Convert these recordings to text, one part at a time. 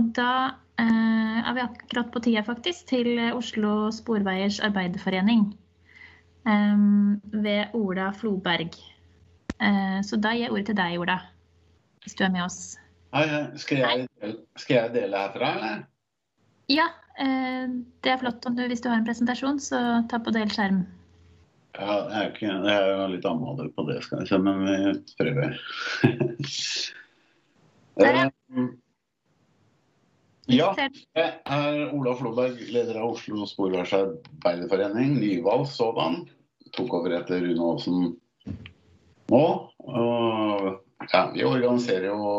Og da eh, er vi akkurat på tida, faktisk, til Oslo Sporveiers Arbeiderforening. Eh, ved Ola Floberg. Eh, så da gir jeg ordet til deg, Ola. Hvis du er med oss. Hei. Skal, jeg dele, skal jeg dele herfra, eller? Ja, eh, det er flott om du, hvis du har en presentasjon, så ta på del skjerm. Ja, jeg er, ikke, er jo litt anmodet på det, skal jeg si, men vi prøver. Der, ja. Eh, ja, jeg er Ola Floberg, leder av Oslo Sporveisarbeiderforening, nyvalgt sådan. Tok over etter Rune Aasen nå. Ja, vi organiserer jo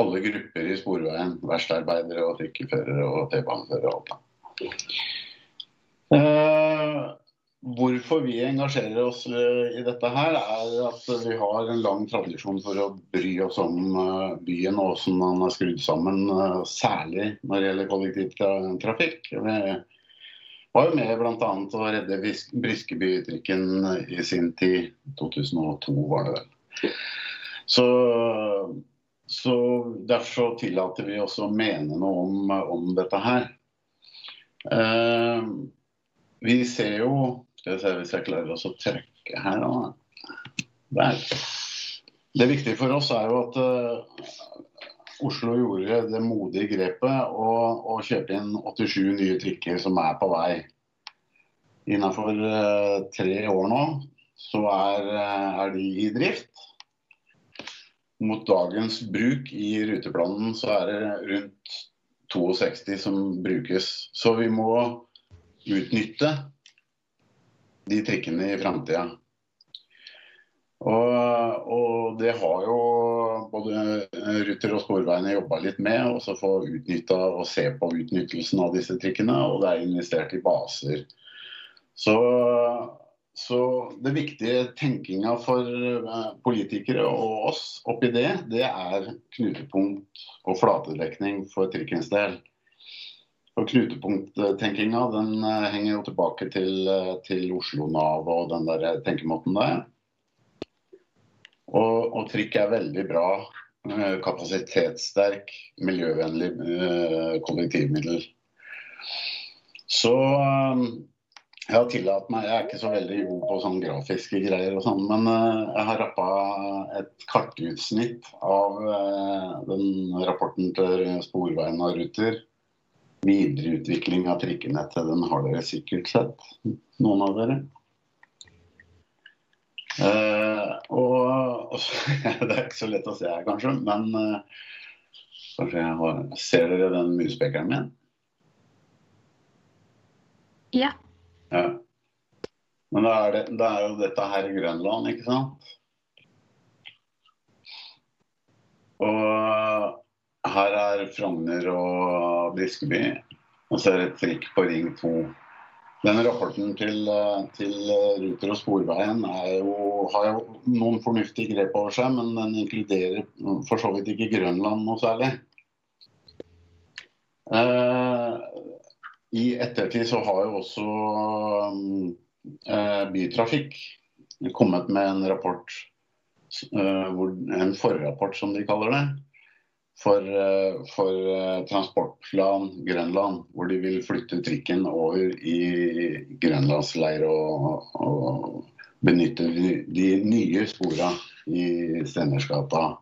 alle grupper i Sporveien. Verkstedarbeidere og trikkeførere og T-baneførere og alt. Uh, Hvorfor vi engasjerer oss eh, i dette, her, er at vi har en lang tradisjon for å bry oss om eh, byen og hvordan den er skrudd sammen, eh, særlig når det gjelder kollektivtrafikk. Vi var jo med bl.a. å redde Briskebytrikken i sin tid. 2002 var det vel. Så, så Derfor tillater vi oss å mene noe om, om dette her. Uh, vi ser jo skal vi se hvis jeg klarer å trekke her. Der. Det viktige for oss er jo at uh, Oslo gjorde det modige grepet og, og kjørte inn 87 nye trikker som er på vei. Innenfor uh, tre år nå så er, uh, er, de i drift. Mot dagens bruk i ruteplanen så er det rundt 62 som brukes. Så vi må utnytte de trikkene i framtida. Og, og, det har jo både Ruter og Sporveiene jobba litt med. Og få utnytta og se på utnyttelsen av disse trikkene. Og det er investert i baser. Så, så det viktige tenkinga for eh, politikere og oss oppi det, det er knutepunkt og flatedekning for trikkens del. Og Knutepunkttenkinga den eh, henger jo tilbake til, eh, til Oslo Nav og den der tenkemåten der. Og, og, trikk er veldig bra. Eh, kapasitetssterk, miljøvennlig eh, kollektivmiddel. Så jeg har tillatt meg Jeg er ikke så veldig god på sånn grafiske greier og sånn, men jeg har rappa et kartutsnitt av den rapporten til Sporveien og Ruter videreutvikling av trikkenettet, den har dere sikkert sett, noen av dere. Uh, og, og, Det er ikke så lett å se her, kanskje, men uh, kanskje jeg har, Ser dere den muspekeren min? Ja. ja. Men da er, det, da er jo dette her i Grønland, ikke sant? Og her er Frogner og Briskeby. Og så er det et trikk på Ring 2. Den rapporten til, til Ruter og Sporveien jo, har jo noen fornuftige grep over seg, men den inkluderer for så vidt ikke Grønland noe særlig. Eh, I ettertid så har jo også eh, Bytrafikk kommet med en rapport, eh, hvor, en forrapport som de kaller det for, eh, for eh, Transportplan Grønland, hvor de vil flytte trikken over i grønlandsleir og, og benytte de, nye spora i Stenersgata,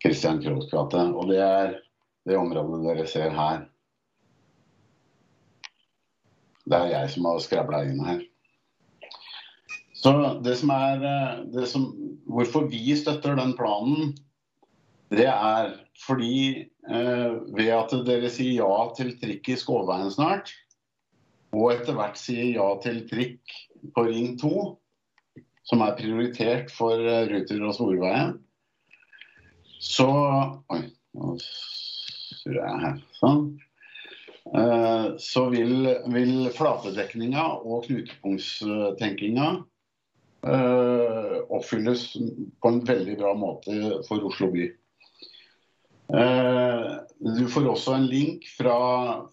Christian Krohgs gate. Og det er det området dere ser her. Det er jeg som har skrabla inn her. Så det som er eh, det som, Hvorfor vi støtter den planen, det er fordi eh, ved at dere sier ja til trikk i Skåveien snart, og etter hvert sier ja til trikk på Ring 2, som er prioritert for eh, Ruter og Storveien, så Oi, nå surrer jeg her. Sånn. Eh, så vil, vil flatedekninga og knutepunktstenkinga eh, oppfylles på en veldig bra måte for Oslo by. Eh, du får også en link fra,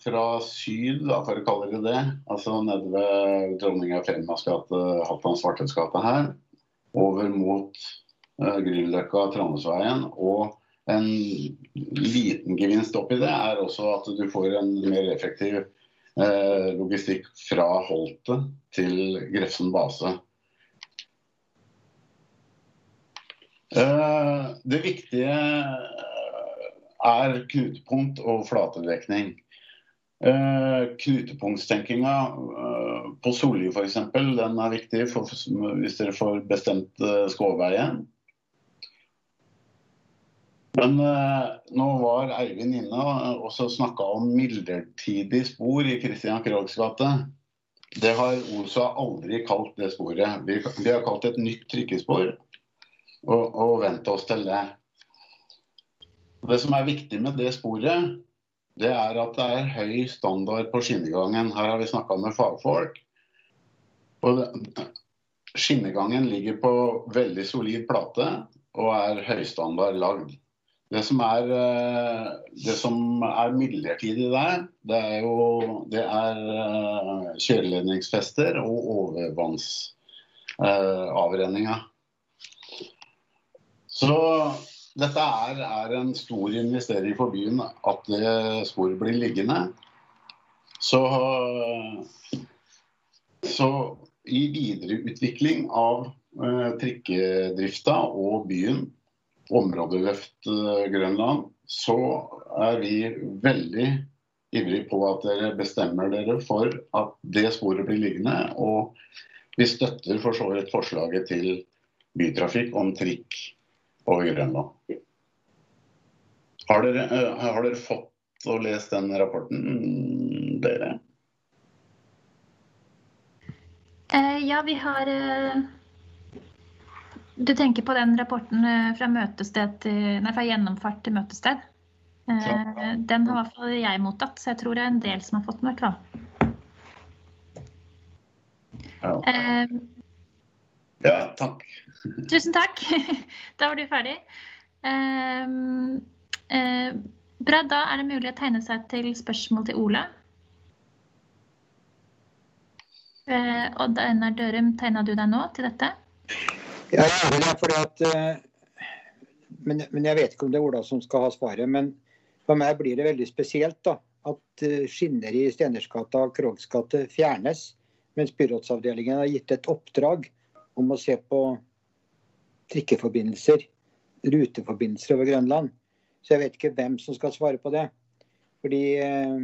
fra syd, da, for å kalle det det. Altså nede ved Dronninga Eufemias gate, Halvdan Svarthets gate her. Over mot uh, Grünerløkka, Trandesveien. og en liten gevinst oppi det er også at du får en mer effektiv uh, logistikk fra Holte til Grefsen base. Uh, det viktige er knutepunkt og flatedekning. Eh, knutepunktstenkinga eh, på Solli f.eks. Den er viktig for, hvis dere får bestemt eh, Skåveien. Men uh, nå var Eivind inne og snakka om midlertidig spor i Christian Krogs gate. Det har OSA aldri kalt det sporet. Vi, vi har kalt det et nytt trykkespor. og, og vent oss til det. Det som er viktig med det sporet, det er at det er høy standard på skinnegangen. Her har vi snakka med fagfolk. Og skinnegangen ligger på veldig solid plate og er høystandard lagd. Det som er, eh, det som er midlertidig der, det er jo det er eh, kjøreledningsfester og overvannsavrenninga. Så dette er, er, en stor investering for byen at det sporet blir liggende. Så, så i videreutvikling av eh, trikkedrifta og byen, områdeløft uh, Grønland, så er vi veldig ivrige på at dere bestemmer dere for at det sporet blir liggende. Og vi støtter for så vidt forslaget til bytrafikk om trikk over Grønland. Har dere, eh, har dere fått og lest den rapporten, dere? Eh, ja, vi har eh, Du tenker på den rapporten eh, fra, til, nei, fra gjennomfart til møtested? Eh, den har i hvert fall jeg mottatt, så jeg tror det er en del som har fått den. Ja. Eh, ja, takk. Tusen takk. Da var du ferdig. Um, Eh, bra, da er det mulig å tegne seg til spørsmål til Ola. Eh, Odd Einar Dørum, tegna du deg nå til dette? Ja, jeg er det, fordi at eh, men, men, jeg vet ikke om det er Ola som skal ha svaret. Men for meg blir det veldig spesielt da, at skinner i Stenersgata og Krogsgate fjernes, mens byrådsavdelingen har gitt et oppdrag om å se på trikkeforbindelser, ruteforbindelser over Grønland. Så jeg vet ikke hvem som skal svare på det. Fordi eh,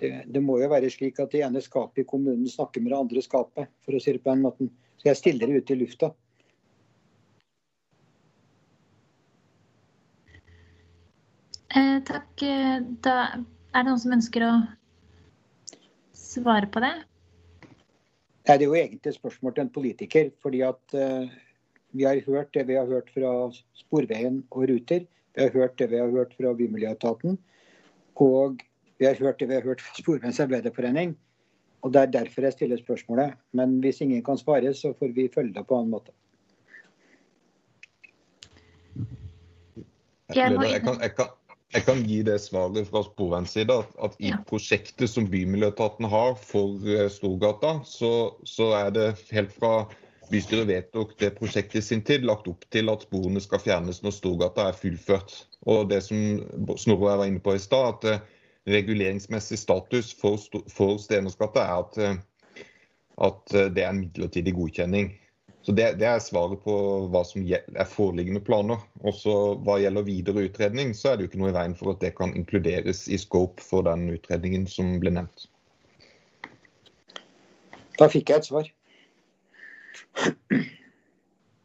det, det, må jo være slik at det ene skapet i kommunen snakker med det andre skapet, for å si det på den måten. Så jeg stiller det ute i lufta. Eh, takk. Da er det noen som ønsker å svare på det? Nei, Det er jo egentlig et spørsmål til en politiker. fordi at uh, vi har hørt det vi har hørt fra Sporveien og Ruter. Vi har hørt det vi har hørt fra Bymiljøetaten. Og vi har hørt det vi har hørt fra Sporveiens arbeiderforening. Og Det er derfor jeg stiller spørsmålet. Men hvis ingen kan svare, så får vi følge det på en annen måte. Jeg, jeg, kan, jeg, kan, jeg, kan, gi det svaret fra Sporveiens side at, at i prosjektet som Bymiljøetaten har for eh, Storgata, så, så er det helt fra Bystyret vedtok det prosjektet i sin tid lagt opp til at sporene skal fjernes når Storgata er fullført. Og det som Snorre var inne på i stad, at eh, reguleringsmessig status for, for Stenersgata er at, eh, at, eh, det er en midlertidig godkjenning. Så det, det, er svaret på hva som er foreliggende planer. Også hva gjelder videre utredning, så er det jo ikke noe i veien for at det kan inkluderes i scope for den utredningen som ble nevnt. Da fikk jeg et svar. much.